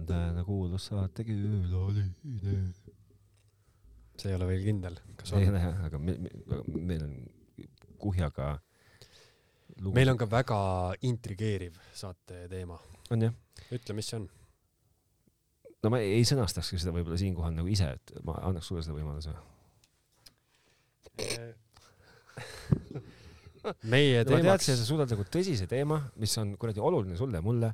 on täna kuulus saatekülaline. see ei ole veel kindel, kas ei on. ole jah, aga me, me, meil on kuhjaga lugu. meil on ka väga intrigeeriv saate teema. on jah, ütle, mis see on? no ma ei, ei sõnastakski seda võib-olla siinkohal nagu ise, et ma annaks sulle seda võimaluse. meie ma teemaks teadsin, et sa suudad nagu tõsise teema, mis on kuradi oluline sulle ja mulle.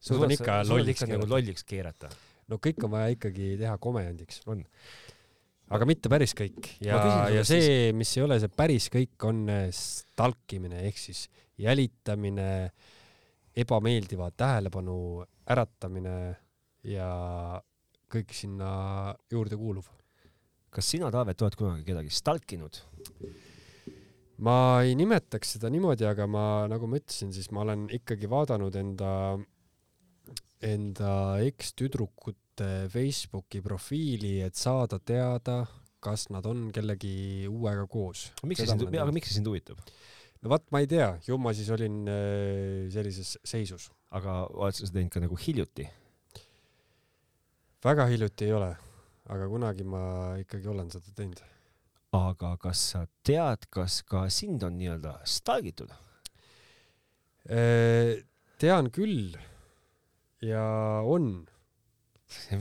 Suudan ikka lolliks nagu keerata. lolliks keerata. no kõik on vaja ikkagi teha komödiandiks. on. aga mitte päris kõik ja ja see, mis ei ole see päris kõik, on äh, stalkimine ehk siis jälitamine, ebameeldiva tähelepanu äratamine ja kõik sinna juurde kuuluv. kas sina, Taavet, oled kunagi kedagi stalkinud? ma ei nimetaks seda niimoodi, aga ma, nagu ma ütlesin, siis ma olen ikkagi vaadanud enda, enda ekstüdrukute Facebooki profiili, et saada teada, kas nad on kellegi uuega koos. miks see sind, aga miks see sind huvitab? no vot, ma ei tea, ju ma siis olin äh, sellises seisus. aga oled sa seda teinud ka nagu hiljuti? väga hiljuti ei ole, aga kunagi ma ikkagi olen seda teinud. aga kas sa tead, kas ka sind on nii-öelda stalgitud? Äh, tean küll ja on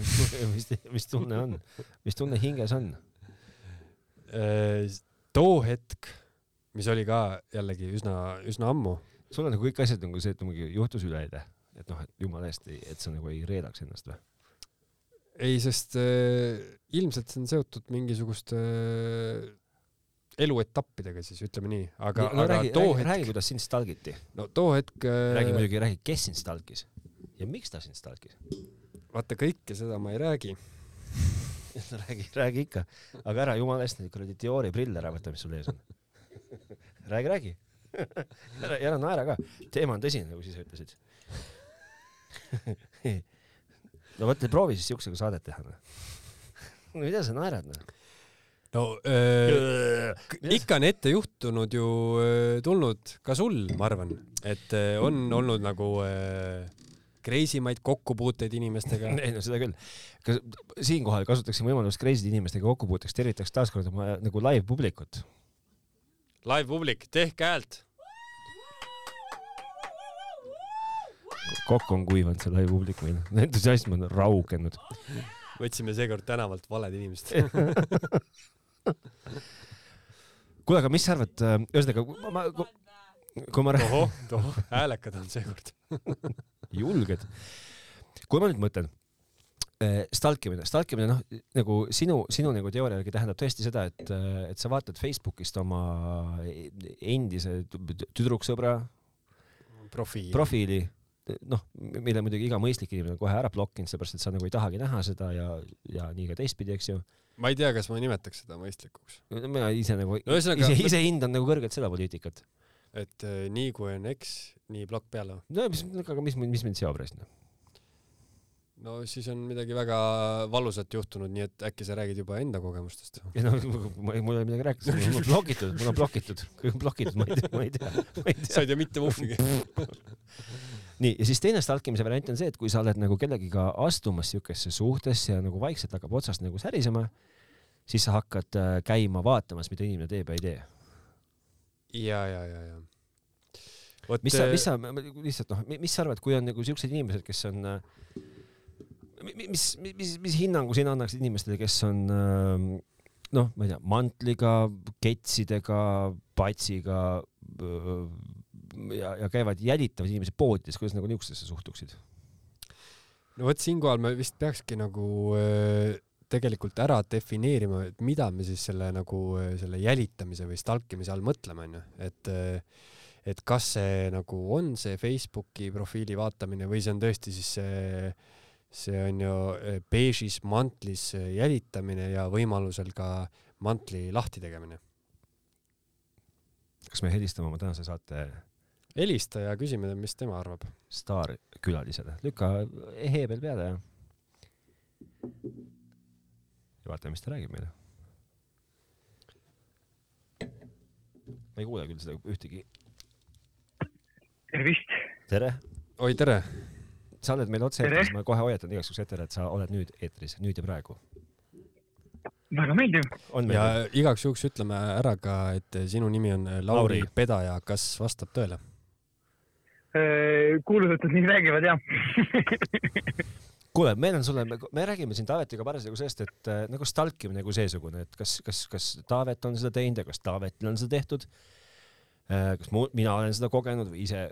mis, mis, tunne on, mis tunne hinges on? Äh, too hetk, mis oli ka jällegi üsna, üsna ammu, sul on nagu kõik asjad nagu see, et mingi juhtus üleeile, et noh, et jumala eest, et sa nagu ei reedaks ennast või? ei, sest äh, ilmselt see on seotud mingisuguste äh, eluetappidega siis, ütleme nii, aga, no aga räägi, too räägi, hetk, räägi, kuidas sind stalgiti. no too hetk äh, räägi muidugi, räägi, kes sind stalkis ja miks ta sind stalkis. vaata kõike seda ma ei räägi. räägi, räägi ikka, aga ära jumala eest neid kuradi Diori prille ära võta, mis sul ees on. räägi, räägi. ära, ära naera ka, teema on tõsine, nagu sa ise ütlesid. no mõtle, proovi siis siuksega saadet teha, noh. mida sa naerad, noh? no öö, ikka on ette juhtunud ju öö, tulnud ka sul, ma arvan, et öö, on olnud nagu crazy maid kokkupuuteid inimestega. ei no seda küll. kas siinkohal kasutaksin võimalust crazy inimestega kokkupuuteks, tervitaks taaskord oma nagu live publikut. Live publik, tehke häält. kokk on kuivanud see live publik meil, entusiasm on raugenud. võtsime seekord tänavalt valed inimesed. kuule, aga mis sa arvad, ühesõnaga, ma, ma, kui ma räägin, ohoh, ohoh, häälekad on seekord. julged. kui ma nüüd mõtlen, stalkimine, stalkimine noh, nagu sinu, sinu nagu teooria järgi tähendab tõesti seda, et, et sa vaatad Facebookist oma endise tüdruksõbra profiil. profiili, noh, mille muidugi iga mõistlik inimene on kohe ära blokkinud, sellepärast et sa nagu ei tahagi näha seda ja, ja nii ka teistpidi, eks ju. ma ei tea, kas ma nimetaks seda mõistlikuks. mina ise nagu No ise, ise hindan nagu kõrgelt seda poliitikat. Et äh, nii kui on eks, nii plokk peale. no mis, aga mis, mis mind seob rest, noh. no siis on midagi väga valusat juhtunud, nii et äkki sa räägid juba enda kogemustest. ei no ma ei, mul ei ole midagi rääkida, mul on blokitud, mul on blokitud, kõik on blokitud, ma ei tea, ma ei tea, ma ei sa tea. ei tea mitte muhvigi. nii, ja siis teine stalkimise variant on see, et kui sa oled nagu kellegiga astumas siukesse suhtesse ja nagu vaikselt hakkab otsast nagu särisema, siis sa hakkad äh, käima vaatamas, mida inimene teeb ja ei tee. ja, ja, ja, ja. vot mis sa, mis sa lihtsalt noh, mis sa arvad, kui on nagu siuksed inimesed, kes on äh, mi- mis, mis, mis hinnangu sina annaksid inimestele, kes on äh, noh, ma ei tea, mantliga, ketsidega, patsiga äh, ja, ja käivad jälitavad inimesi poodides, kuidas nagu niisugustesse suhtuksid? no vot siinkohal me vist peakski nagu äh, tegelikult ära defineerima, et mida me siis selle nagu selle jälitamise või stalkimise all mõtleme, onju, et et kas see nagu on see Facebooki profiili vaatamine või see on tõesti siis see see on ju äh, beežis mantlis jälitamine ja võimalusel ka mantli lahti tegemine. kas me helistame oma tänase saate helista ja küsime, mis tema arvab. staarkülalisele, lükka ehe peal peale ja ja vaatame, mis ta räägib meile. ma ei kuule küll seda ühtegi. tervist, tere, oi, tere. sa oled meil otse-eetris, ma kohe hoiatan igaks juhuks ette, et sa oled nüüd eetris, nüüd ja praegu. väga meeldiv. ja igaks juhuks ütleme ära ka, et sinu nimi on Lauri, Lauri. Pedaja, kas vastab tõele? Äh, kuulujutud nii räägivad jah kuule, meil on sulle, me räägime siin Taavetiga parasjagu sellest, et äh, nagu stalkimine kui seesugune, et kas, kas, kas Taavet on seda teinud ja kas Taavetil on seda tehtud äh,. kas mu, mina olen seda kogenud või ise,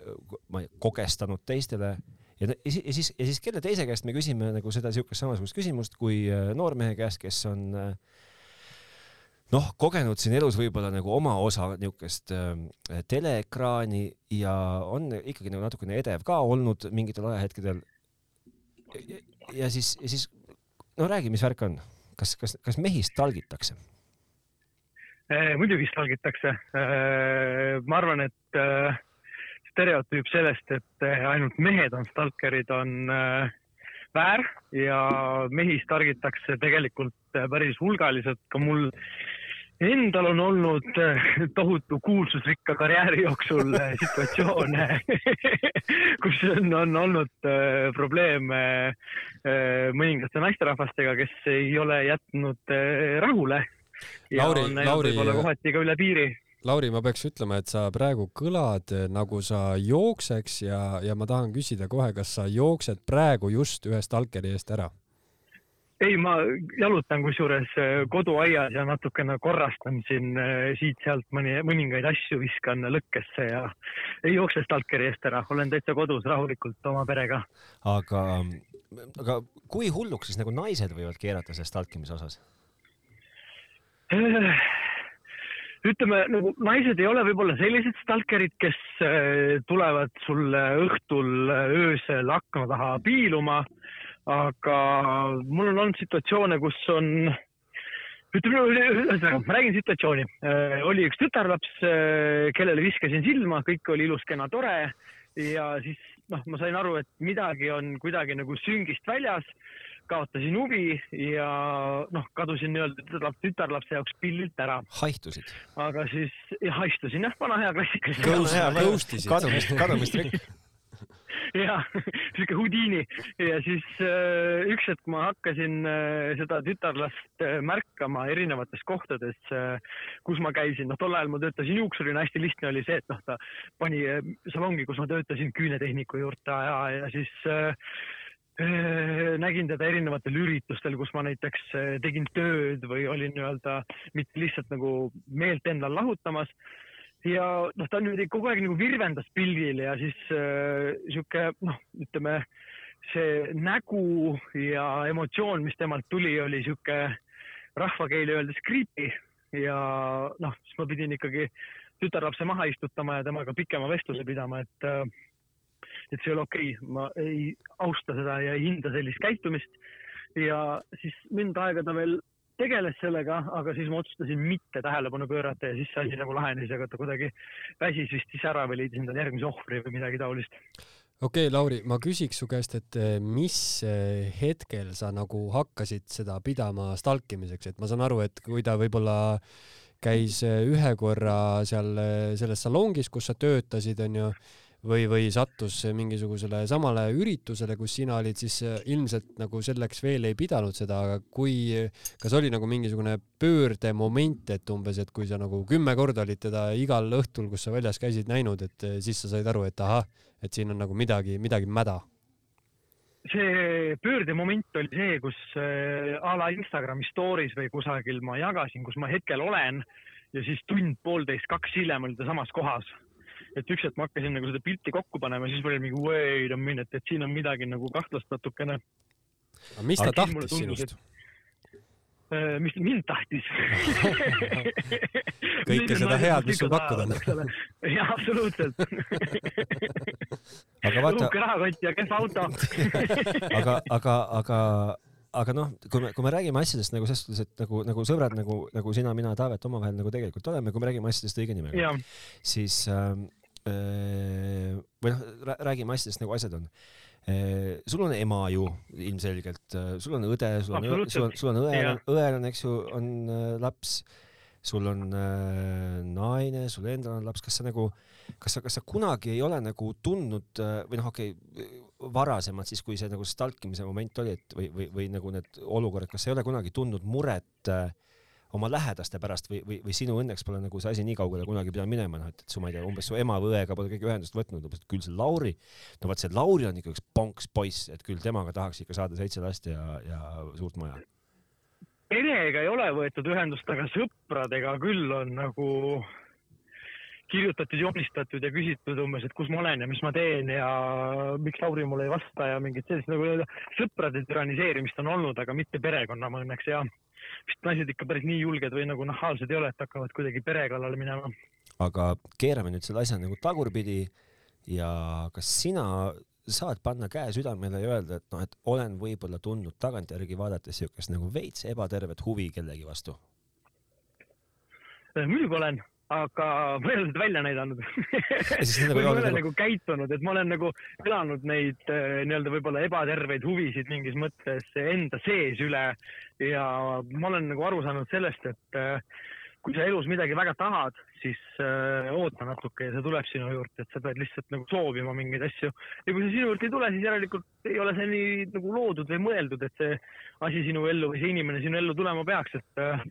ma kogestanud teistele ja, ja siis, ja siis kelle teise käest me küsime nagu seda siukest samasugust küsimust kui äh, noormehe käest, kes on äh, noh, kogenud siin elus võib-olla nagu oma osa niisugust äh, teleekraani ja on ikkagi nagu natukene edev ka olnud mingitel ajahetkedel. Ja siis, ja siis no räägi, mis värk on, kas, kas, kas mehist talgitakse? Äh, muidugi talgitakse. Äh, ma arvan, et äh, stereotüüp sellest, et ainult mehed on stalkerid, on väär ja mehi stargitakse tegelikult päris hulgaliselt. ka mul Endal on olnud eh, tohutu kuulsusrikka karjääri jooksul eh, situatsioone kus on, on olnud eh, probleeme mõningate naisterahvastega, kes ei ole jätnud rahule. ja Lauri, on läinud võib-olla kohati ka üle piiri. Lauri, ma peaks ütlema, et sa praegu kõlad nagu sa jookseks ja, ja ma tahan küsida kohe, kas sa jooksed praegu just ühe stalkeri eest ära ei, ma jalutan kusjuures äh, koduaias ja natukene korrastan siin äh, siit-sealt mõni, mõningaid asju viskan lõkkesse ja ei jookse stalkeri eest ära, olen täitsa kodus rahulikult oma perega. aga, aga kui hulluks siis nagu naised võivad keerata selle stalkimise osas? Äh, ütleme nagu naised ei ole võib-olla sellised stalkerid, kes tulevad sulle õhtul öösel akna taha piiluma aga mul on olnud situatsioone, kus on, ütleme, ühesõnaga, ma räägin situatsiooni. Äh, oli üks tütarlaps, äh, kellele viskasin silma, kõik oli ilus, kena, tore ja siis noh, ma sain aru, et midagi on kuidagi nagu süngist väljas kaotasin huvi ja noh, kadusin nii-öelda tütarlapse jaoks pillilt ära. haihtusid? aga siis, haistusin jah, vana hea klassikaline. kadumist, kadumist rikk ja sihuke Houdini ja siis äh, üks hetk ma hakkasin äh, seda tütarlast äh, märkama erinevates kohtades, kus ma käisin, noh tol ajal ma töötasin juuksurina, hästi lihtne oli see, et noh, ta pani salongi, kus ma töötasin küünetehniku juurde ja, ja siis nägin teda erinevatel üritustel, kus ma näiteks tegin tööd või olin nii-öelda mitte lihtsalt nagu meelt endal lahutamas ja noh, ta niimoodi kogu aeg nagu virvendas pildil ja siis äh, sihuke noh, ütleme see nägu ja emotsioon, mis temalt tuli, oli sihuke rahvakeeli öeldes creepy ja noh, siis ma pidin ikkagi tütarlapse maha istutama ja temaga pikema vestluse pidama, et äh, et see ei ole okei okay., ma ei austa seda ja ei hinda sellist käitumist. ja siis mõnda aega ta veel tegeles sellega, aga siis ma otsustasin mitte tähelepanu pöörata ja siis see asi nagu lahenes, aga ta kuidagi väsis vist ise ära või leidis endale järgmise ohvri või midagi taolist. okei okay,, Lauri, ma küsiks su käest, et eh, mis eh, hetkel sa nagu hakkasid seda pidama stalkimiseks, et ma saan aru, et kui ta võib-olla käis eh, ühe korra seal selles salongis, kus sa töötasid, onju või, või sattus mingisugusele samale üritusele, kus sina olid, siis äh, ilmselt nagu selleks veel ei pidanud seda, aga kui, kas oli nagu mingisugune pöördemoment, et umbes, et kui sa nagu kümme korda olid teda igal õhtul, kus sa väljas käisid, näinud, et äh, siis sa said aru, et ahah, et siin on nagu midagi, midagi mäda? See pöördemoment oli see, kus äh, a la Instagrami stories või kusagil ma jagasin, kus ma hetkel olen ja siis tund, poolteist, kaks hiljem oli ta samas kohas et üks hetk ma hakkasin nagu seda pilti kokku panema, siis oli mingi wait a minute, et siin on midagi nagu kahtlast natukene. aga mis ta tahtis sinust? Äh, mis mind tahtis kõike seda head, mis sul pakkuda on. jah, absoluutselt aga vaata. uhke rahakott ja kehv auto aga, aga, aga aga noh, kui me, kui me räägime asjadest nagu selles suhtes, et nagu, nagu sõbrad nagu, nagu sina, mina, Taavet omavahel nagu tegelikult oleme, kui me räägime asjadest õige nimega, siis äh, Äh, või noh, räägime asjadest nagu asjad on. Äh, sul on ema ju ilmselgelt, äh, sul on õde, sul on, sul on, sul on õel, õel on, eks ju, on laps, sul on naine, sul endal on laps, kas sa nagu, kas sa, kas sa kunagi ei ole nagu tundnud või noh, okei okay,, varasemalt siis, kui see nagu stalkimise moment oli, et või, või, või nagu need olukorrad, kas sa ei ole kunagi tundnud muret äh, oma lähedaste pärast või, või, või sinu õnneks pole nagu see asi nii kaugele kunagi pidanud minema, noh, et, et su, ma ei tea, umbes su ema või õega pole keegi ühendust võtnud, umbes, et küll see Lauri, no vot see Lauri on ikka üks ponks poiss, et küll temaga tahaks ikka saada seitse last ja, ja suurt maja. perega ei ole võetud ühendust, aga sõpradega küll on nagu kirjutatud, joonistatud ja küsitud umbes, et kus ma olen ja mis ma teen ja miks Lauri mulle ei vasta ja mingit sellist nagu sõprade türaniseerimist on olnud, aga mitte perekonna ma õnneks ja vist naised ikka päris nii julged või nagu nahaalsed ei ole, et hakkavad kuidagi pere kallale minema. aga keerame nüüd selle asja nagu tagurpidi ja kas sina saad panna käe südamele ja öelda, et noh, et olen võib-olla tundnud tagantjärgi vaadates siukest nagu veits ebatervet huvi kellegi vastu? muidugi olen aga ma ei ole seda välja näidanud. Nagu ma ei ole nagu käitunud, et ma olen nagu elanud neid äh, nii-öelda võib-olla ebaterveid huvisid mingis mõttes enda sees üle. Ja ma olen nagu aru saanud sellest, et äh, kui sa elus midagi väga tahad, siis äh, oota natuke ja see tuleb sinu juurde, et sa pead lihtsalt nagu soovima mingeid asju. ja kui see sinu juurde ei tule, siis järelikult ei ole see nii nagu loodud või mõeldud, et see asi sinu ellu või see inimene sinu ellu tulema peaks, et äh,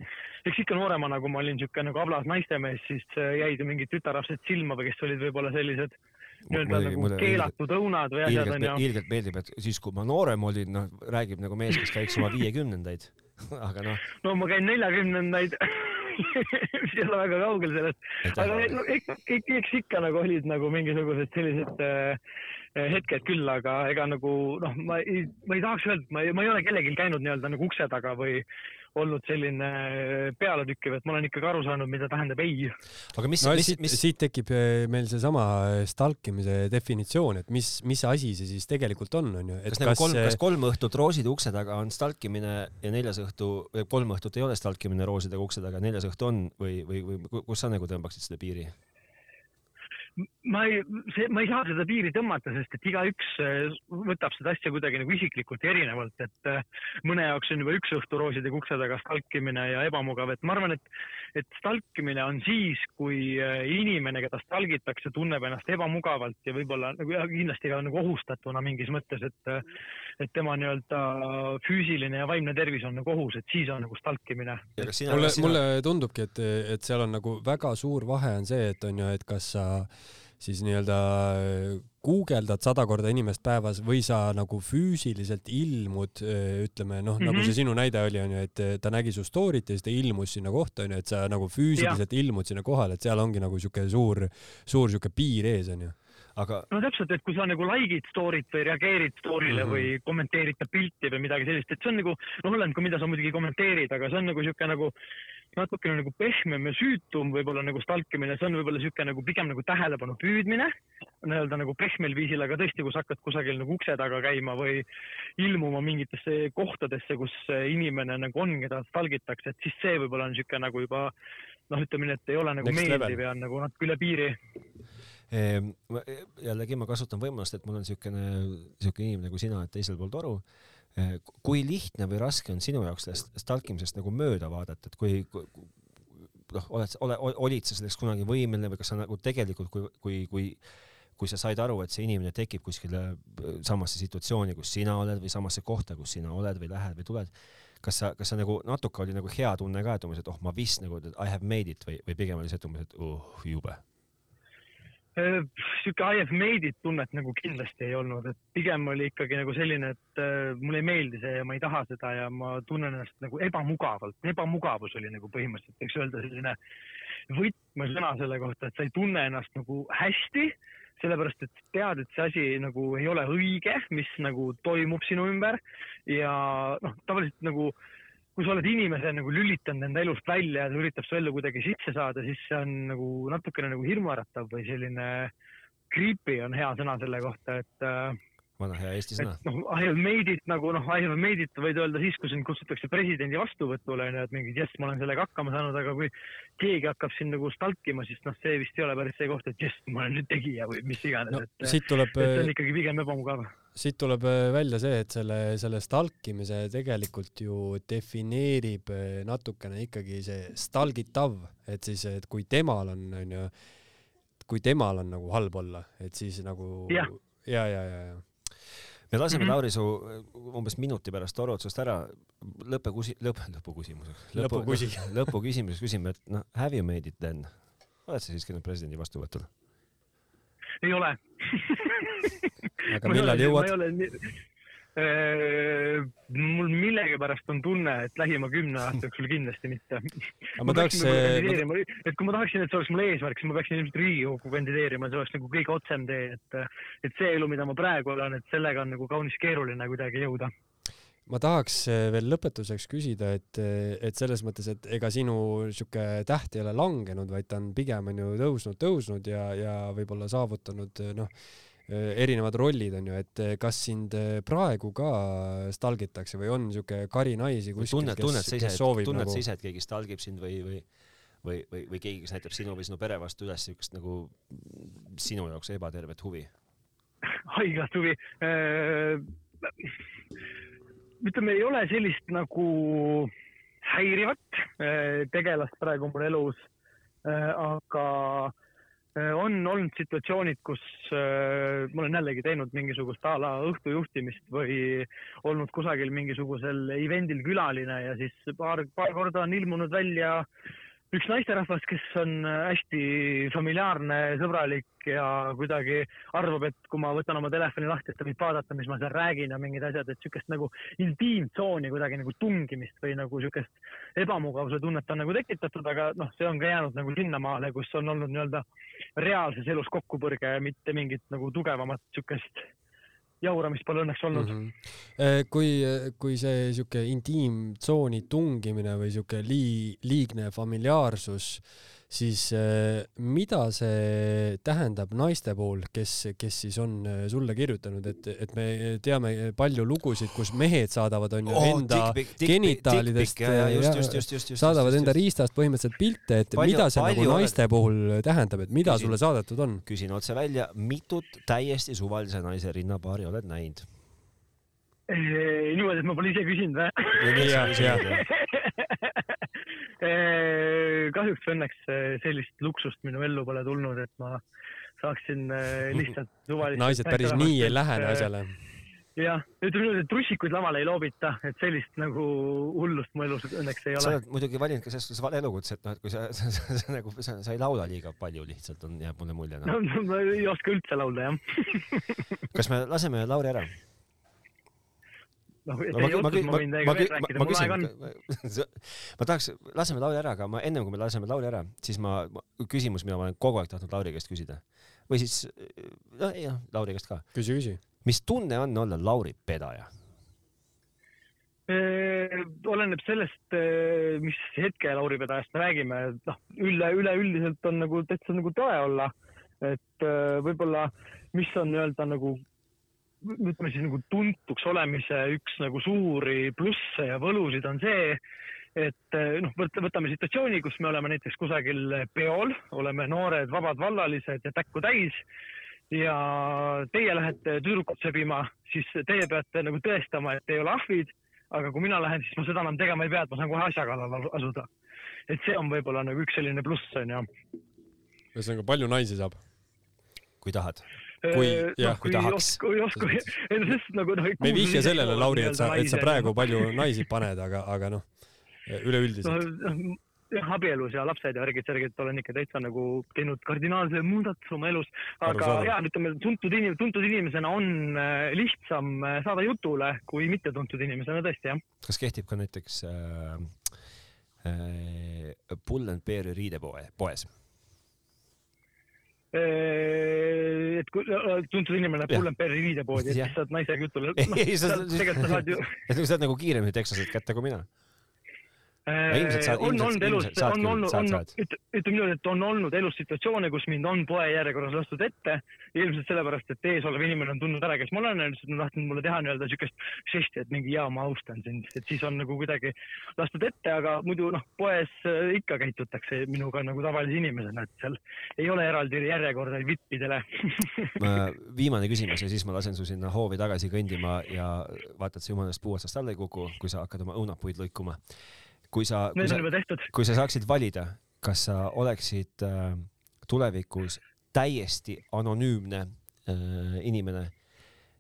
eks ikka nooremana, kui ma olin niisugune nagu ablas naistemees, siis äh, jäid ju mingid tütarlapsed silma või kes olid võib-olla sellised nii-öelda nagu keelatud õunad või asjad onju. ilgelt meeldib, et siis, kui ma noorem olin, noh, räägib nagu mees, kes käiks oma viiekümnendaid aga noh. no ma käin neljakümnendaid ei ole väga kaugel sellest, aga no, eks, eks ikka nagu olid nagu mingisugused sellised äh, hetked küll, aga ega nagu noh, ma ei, ma ei tahaks öelda, ma ei, ma ei ole kellelgi käinud nii-öelda nagu ukse taga või olnud selline pealetükkiv, et ma olen ikkagi aru saanud, mida tähendab ei. aga mis no,, mis, siit, mis... siit tekib eh, meil seesama eh, stalkimise definitsioon, et mis, mis asi see siis tegelikult on, on ju. kas, nagu kas, kolm, kas kolm õhtut rooside ukse taga on stalkimine ja neljas õhtu, kolm õhtut ei ole stalkimine roosidega ukse taga, neljas õhtu on või, või, või kus sa nagu tõmbaksid seda piiri? Ma ei, see, ma ei saa seda piiri tõmmata, sest et igaüks äh, võtab seda asja kuidagi nagu isiklikult ja erinevalt, et äh, mõne jaoks on juba üks õhtu rooside ukse taga stalkimine ja ebamugav, et ma arvan, et, et stalkimine on siis, kui äh, inimene, keda stalgitakse, tunneb ennast ebamugavalt ja võib-olla nagu kindlasti ka nagu ohustatuna mingis mõttes, et, et tema nii-öelda füüsiline ja vaimne tervis on nagu ohus, et siis on nagu stalkimine. mulle, mulle tundubki, et, et seal on nagu väga suur vahe on see, et on ju, et kas sa siis nii-öelda äh, guugeldad sada korda inimest päevas või sa nagu füüsiliselt ilmud, äh, ütleme noh mm, -hmm. nagu mhm. see sinu näide oli, onju, et äh, ta nägi su story't ja siis ta ilmus sinna kohta, onju, et sa nagu füüsiliselt ja. ilmud sinna kohale, et seal ongi nagu siuke suur, suur siuke piir ees, onju aga. no täpselt, et kui sa nagu like'id story't või reageerid story'le mm -hmm. või kommenteerid ta pilti või midagi sellist, et see on nagu, noh, oleneb ka, mida sa muidugi kommenteerid, aga see on nagu sihuke nagu natukene nagu pehmem ja süütum võib-olla nagu stalkimine, see on võib-olla niisugune nagu pigem nagu tähelepanu püüdmine nii-öelda nagu pehmel viisil, aga tõesti, kui sa hakkad kusagil nagu ukse taga käima või ilmuma mingitesse kohtadesse, kus inimene nagu on, keda stalgitakse, et siis see võib-olla on niisugune nagu juba noh, ütleme nii, et ei ole nagu Next meeldiv level. ja on nagu natuke üle piiri ehm,. jällegi ma kasutan võimalust, et mul on niisugune, niisugune inimene nagu sina, et teisel pool toru kui lihtne või raske on sinu jaoks sellest stalkimisest nagu mööda vaadata, et kui, kui noh, oled, ole, olid sa selleks kunagi võimeline või kas sa nagu tegelikult, kui, kui, kui kui sa said aru, et see inimene tekib kuskile äh, samasse situatsiooni, kus sina oled või samasse kohta, kus sina oled või lähed või tuled, kas sa, kas sa nagu natuke oli nagu hea tunne ka, et umbes, et oh, ma vist nagu I have made it või, või pigem oli see, et umbes, et uh, jube sihuke I have made it tunnet nagu kindlasti ei olnud, et pigem oli ikkagi nagu selline, et äh, mulle ei meeldi see ja ma ei taha seda ja ma tunnen ennast nagu ebamugavalt, ebamugavus oli nagu põhimõtteliselt, võiks öelda selline võtmesõna selle kohta, et sa ei tunne ennast nagu hästi, sellepärast et tead, et see asi nagu ei ole õige, mis nagu toimub sinu ümber. Ja noh, tavaliselt nagu äh, kui sa oled inimese nagu lülitanud enda elust välja ja ta üritab su ellu kuidagi sisse saada, siis see on nagu natukene nagu hirmuäratav või selline creepy on hea sõna selle kohta, et äh, vana hea eesti sõna. noh, I have made it nagu noh, I have made it võid öelda siis, kui sind kutsutakse presidendi vastuvõtule onju, et mingid jess, ma olen sellega hakkama saanud, aga kui keegi hakkab sind nagu stalkima, siis noh, see vist ei ole päris see koht, et jess, ma olen nüüd tegija või mis iganes no,, et. siit tuleb. see on ikkagi pigem ebamugav siit tuleb äh, välja see, et selle, selle stalkimise tegelikult ju defineerib äh, natukene ikkagi see stalgitav, et siis, et kui temal on, onju, kui temal on nagu halb olla, et siis nagu ja, ja, ja, ja, ja me laseme Mhm. Lauri su umbes minuti pärast toru otsast ära. lõpukusi-, lõpp, lõpuküsimuseks. Lõpukusi. lõpuküsimuseks küsime, et noh, have you made it then? oled sa siiski nüüd presidendi vastuvõtul? Ei ole aga millal jõuad? mul millegipärast on tunne, et lähima kümne aasta jooksul kindlasti mitte. aga ma tahaks, kandideerima, et kui ma tahaksin, et see oleks mul eesmärk, siis ma peaksin ilmselt Riigikokku kandideerima, see oleks nagu kõige otsem tee, et, et see elu, mida ma praegu elan, et sellega on nagu kaunis keeruline kuidagi jõuda. Ma tahaks eh, veel lõpetuseks küsida, et, et selles mõttes, et ega sinu sihuke täht ei ole langenud, vaid ta on pigem on ju tõusnud, tõusnud ja, ja võib-olla saavutanud eh, noh, erinevad rollid on ju, et eh, kas sind eh, praegu ka stalgitakse või on sihuke kari naisi kuskil, kes tunned sa, ise kes, soovib tunned nagu sa ise, et keegi stalgib sind või, või või, või, või keegi, kes näitab sinu või sinu pere vastu üles siukest nagu sinu jaoks ebatervet huvi? haiglat huvi. ütleme, ei ole sellist nagu häirivat eh, tegelast praegu mul elus. aga eh, on olnud situatsioonid, kus ma olen jällegi teinud mingisugust a la õhtujuhtimist või olnud kusagil mingisugusel event'il külaline ja siis paar, paar korda on ilmunud välja üks naisterahvas, kes on hästi familiaarne, sõbralik ja kuidagi arvab, et kui ma võtan oma telefoni lahti, et ta võib vaadata, mis ma seal räägin ja mingid asjad, et niisugust nagu intiimtsooni kuidagi nagu tungimist või nagu niisugust ebamugavuse tunnet on nagu tekitatud, aga noh, see on ka jäänud nagu sinnamaale, kus on olnud nii-öelda reaalses elus kokkupõrge, mitte mingit nagu tugevamat niisugust jauramist pole õnneks olnud mm. -hmm. kui, kui see sihuke intiimtsooni tungimine või sihuke lii-, liigne familiaarsus, siis eh, mida see tähendab naiste puhul, kes, kes siis on eh, sulle kirjutanud, et, et me teame palju lugusid, kus mehed saadavad on ju enda genitaalidest ja, just, ja just, just, just, just, saadavad just, enda riistast põhimõtteliselt pilte, et Palju- mida see palju nagu oled- naiste puhul tähendab, et mida Küsin. sulle saadetud on? küsin otse välja, mitut täiesti suvalise naise rinnapaari oled näinud? niimoodi, et ma pole ise küsinud või? Jaa. kahjuks õnneks eh, sellist luksust minu ellu pole tulnud, et ma saaksin eh, lihtsalt suvalist. naised päris nii ei lähene. asjale. jah, ütleme niimoodi, et trussikuid lavale ei loobita, et sellist nagu hullust mu elus õnneks ei sa ole. oled muidugi valinud ka selles suhtes vale elukutse, et noh, et kui sa, sa, sa, sa nagu, sa, sa ei laula liiga palju lihtsalt on, jääb mulle mulje no no.. ma ei oska üldse laulda jah. kas me laseme Lauri ära? Et ma, ei ma, ma, ma ma, ma, ma, rääkida, ma aega on. küsin, ma tahaks, laseme Lauri ära, aga ma ennem kui me laseme Lauri ära, siis ma, ma, küsimus, mida ma olen kogu aeg tahtnud Lauri käest küsida või siis, ei noh, Lauri käest ka. küsi, küsi. mis tunne on olla Lauri pedaja? oleneb sellest, mis hetke Lauri Pedajast me räägime, noh, üle, üleüldiselt on nagu täitsa nagu tore olla. et võib-olla, mis on nii-öelda nagu ütleme siis nagu tuntuks olemise üks nagu suuri plusse ja võlusid on see, et äh, noh, võtame situatsiooni, kus me oleme näiteks kusagil peol, oleme noored vabad vallalised ja täkku täis ja teie lähete tüdrukut sebima, siis teie peate nagu tõestama, et ei ole ahvid, aga kui mina lähen, siis ma seda enam tegema ei pea, et ma saan kohe asja kallale asuda. et see on võib-olla nagu üks selline pluss onju. ühesõnaga, palju naisi saab? kui tahad. Kui- Äh, jah, kui kui tahaks. kui oska, ei no sest nagu noh. me ei vihja sellele, Lauri, et sa, et sa praegu palju naisi paned, aga, aga noh, üleüldiselt. noh, jah, abielus ja lapsed ja värgid, särgid olen ikka täitsa nagu teinud kardinaalse muudatuse oma elus. aga jah, ütleme tuntud inim-, tuntud inimesena on äh, lihtsam äh, saada jutule kui mittetuntud inimesena tõesti jah. kas kehtib ka näiteks äh, äh, Pull and Bear'i riidepoe, poes? Et kui tuntud inimene Jah. Pull&Beari riidepoodi, et saad naisega jutule. Ei, sa- tegelikult sa saad ju. et sa saad nagu kiiremini teksased kätte kui mina. Ilmselt on ilmselt- ilmselt, saad küll, saad, saad., ütleme niimoodi, et on olnud elus situatsioone, kus mind on poe järjekorras lastud ette. ilmselt sellepärast, et ees olev inimene on tundnud ära, kes ma olen lihtsalt on tahtnud mulle teha nii-öelda siukest žesti, et mingi jaa, ma austan sind, et siis on nagu kuidagi lastud ette, aga muidu noh, poes äh, ikka käitutakse minuga nagu tavalise inimesena, et seal ei ole eraldi järjekorda vippidele. viimane küsimus ja siis ma lasen su sinna hoovi tagasi kõndima ja vaata, et sa jumalast puu otsast alla ei kuku, kui sa hakkad oma õunapuid lõikuma. Kui sa, kui sa kui sa saaksid valida, kas sa oleksid äh, tulevikus täiesti anonüümne äh, inimene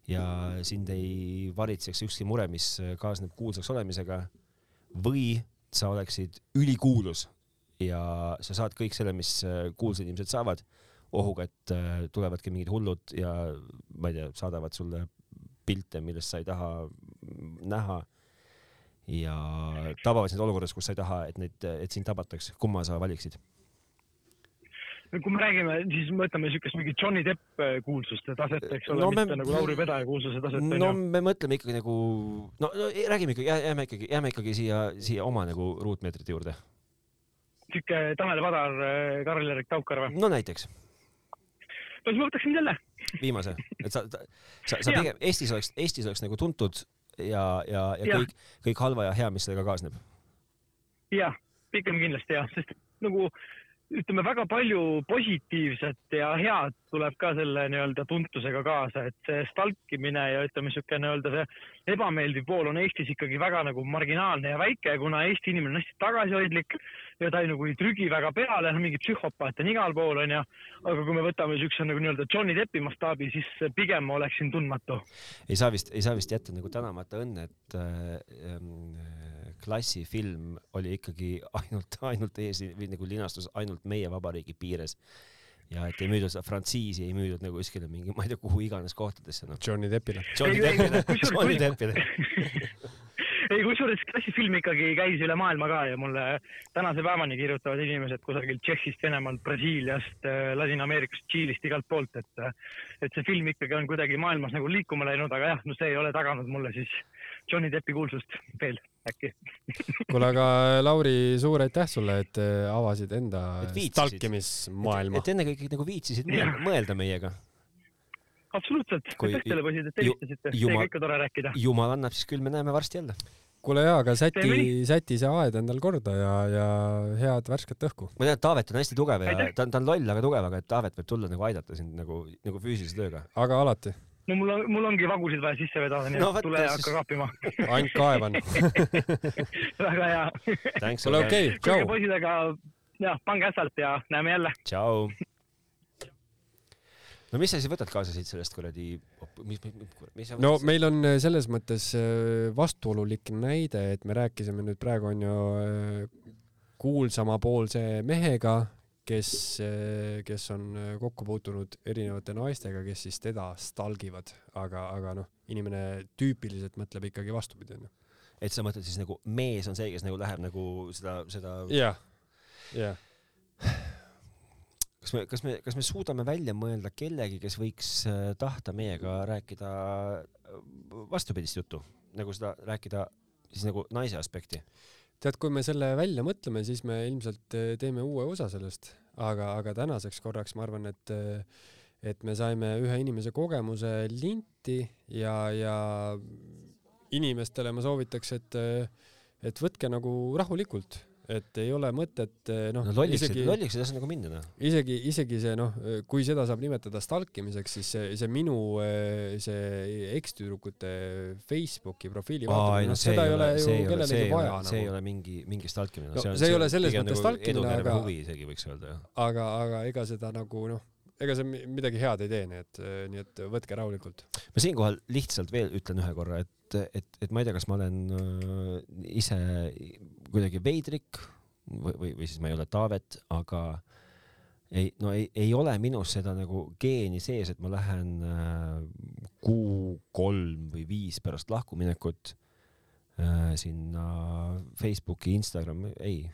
ja sind ei varitseks ükski mure, mis kaasneb kuulsaks olemisega või sa oleksid ülikuulus ja sa saad kõik selle, mis kuulsad inimesed saavad, ohuga, et tulevadki mingid hullud ja ma ei tea, saadavad sulle pilte, millest sa ei taha näha ja tabavad sind olukorras, kus sa ei taha, et neid, et sind tabataks, kumma sa valiksid? kui me räägime, siis mõtleme siukest mingit Johnny Depp äh, kuulsuste taset, eks ole no, mitte me... nagu Lauri Pedaja kuulsuse taset. no me mõtleme ikkagi nagu, no, no räägime ikkagi, jääme ikkagi, jääme ikkagi siia, siia oma nagu ruutmeetrite juurde. sihuke Tanel Padar, äh, Karl-Erik Taukar või? no näiteks. no siis ma võtaksin selle. viimase, et sa, sa, sa pigem Eestis oleks, Eestis oleks nagu tuntud ja, ja, ja, ja kõik, kõik halva ja hea, mis sellega kaasneb. jah, pigem kindlasti jah, sest nagu ütleme, väga palju positiivset ja head tuleb ka selle nii-öelda tuntusega kaasa, et see stalkimine ja ütleme, niisugune nii-öelda see ebameeldiv pool on Eestis ikkagi väga nagu marginaalne ja väike, kuna Eesti inimene on hästi tagasihoidlik ja ta ei nagu ei trügi väga peale, noh, mingi psühhopaat on igal pool, onju. aga kui me võtame niisuguse nagu nii-öelda Johnny Deppi mastaabi, siis pigem ma oleksin tundmatu. ei saa vist, ei saa vist jätta nagu tänamata õnne, et äh, äh klassifilm oli ikkagi ainult, ainult ees või nagu linastus ainult meie vabariigi piires. ja et ei müüdud seda frantsiisi, ei müüdud nagu kuskile mingi, ma ei tea, kuhu iganes kohtadesse no.. Johnny Deppile. Johnny Deppile, Johnny Deppile ei, kusjuures klassifilm ikkagi käis üle maailma ka ja mulle tänase päevani kirjutavad inimesed kusagilt Tšehhist, Venemaalt, Brasiiliast, äh, Ladina-Ameerikast, Tšiilist, igalt poolt, et et see film ikkagi on kuidagi maailmas nagu liikuma läinud, aga jah, no see ei ole taganud mulle siis Johnny Deppi kuulsust veel äkki kuule, aga Lauri, suur aitäh sulle, et äh, avasid enda stalkimismaailma. et ennekõike nagu viitsisid mõelda, mõelda meiega. absoluutselt, aitäh teile poisid, et helistasite, teiega ikka tore rääkida. jumal annab, siis küll me näeme varsti jälle. kuule jaa, aga säti, säti see aed endal korda ja, ja head värsket õhku. ma tean, et Taavet on hästi tugev ja ta on, ta on loll, aga tugev, aga et Taavet võib tulla nagu aidata sind nagu, nagu füüsilise tööga. aga alati no mul on, mul ongi vagusid vaja sisse vedada, nii no, et tule ja hakka kaapima. ainult kaevan väga hea. kuule okei, tšau. poisid, aga jah, pange ässalt ja näeme jälle. tšau. no mis sa siis võtad kaasa siit sellest kuradi, mis, mis, mis sa no meil on äh, selles mõttes äh, vastuolulik näide, et me rääkisime nüüd praegu on ju äh, kuulsamapoolse mehega kes, kes on kokku puutunud erinevate naistega, kes siis teda stalgivad, aga, aga noh, inimene tüüpiliselt mõtleb ikkagi vastupidi, onju. et sa mõtled siis nagu mees on see, kes nagu läheb nagu seda, seda. jah, jah. kas me, kas me, kas me suudame välja mõelda kellegi, kes võiks äh, tahta meiega rääkida vastupidist juttu, nagu seda rääkida siis nagu naise aspekti? Tead, kui me selle välja mõtleme, siis me ilmselt eh, teeme uue osa sellest, aga, aga tänaseks korraks ma arvan, et eh, et me saime ühe inimese kogemuse linti ja, ja inimestele ma soovitaks, et eh, et võtke nagu rahulikult et ei ole mõtet eh, noh no, lolliks, isegi lolliks ei tasu nagu minna noh. isegi isegi see noh kui seda saab nimetada stalkimiseks siis see see minu eh, see ekstüdrukute Facebooki profiili vaatamine no, seda ei ole ju kellelegi vaja nagu see ei ole mingi mingi stalkimine no, see, see ei ole selles mõttes nagu stalkimine aga huvi isegi võiks öelda jah. Aga aga ega seda nagu noh ega see midagi head ei tee, nii et, nii et võtke rahulikult. ma siinkohal lihtsalt veel ütlen ühe korra, et, et, et ma ei tea, kas ma olen äh, ise kuidagi veidrik või, või, või siis ma ei ole Taavet, aga ei, no ei, ei ole minus seda nagu geeni sees, et ma lähen äh, kuu kolm või viis pärast lahkuminekut äh, sinna Facebooki, Instagrami, ei.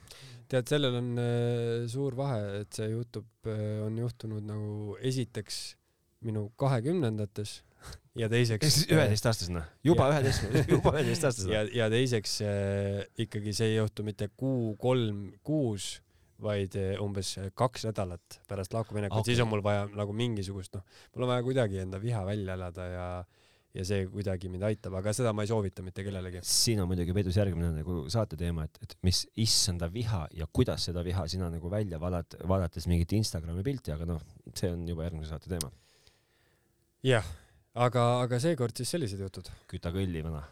Tead, sellel on äh, suur vahe, et see juhtub äh,, on juhtunud nagu esiteks minu kahekümnendates ja teiseks. üheteistaastasena, juba üheteist, juba üheteistaastasena. ja, ja teiseks äh, ikkagi see ei juhtu mitte kuu, kolm, kuus, vaid äh, umbes kaks nädalat pärast lahkuminekut okay., siis on mul vaja nagu mingisugust, noh, mul on vaja kuidagi enda viha välja elada ja ja see kuidagi mind aitab, aga seda ma ei soovita mitte kellelegi. siin on muidugi peidus järgmine nagu saate teema, et, et mis issanda viha ja kuidas seda viha sina nagu välja valad, vaadates mingit Instagrami pilti, aga noh, see on juba järgmise saate teema. jah, aga, aga seekord siis sellised jutud. küta kõlli, vana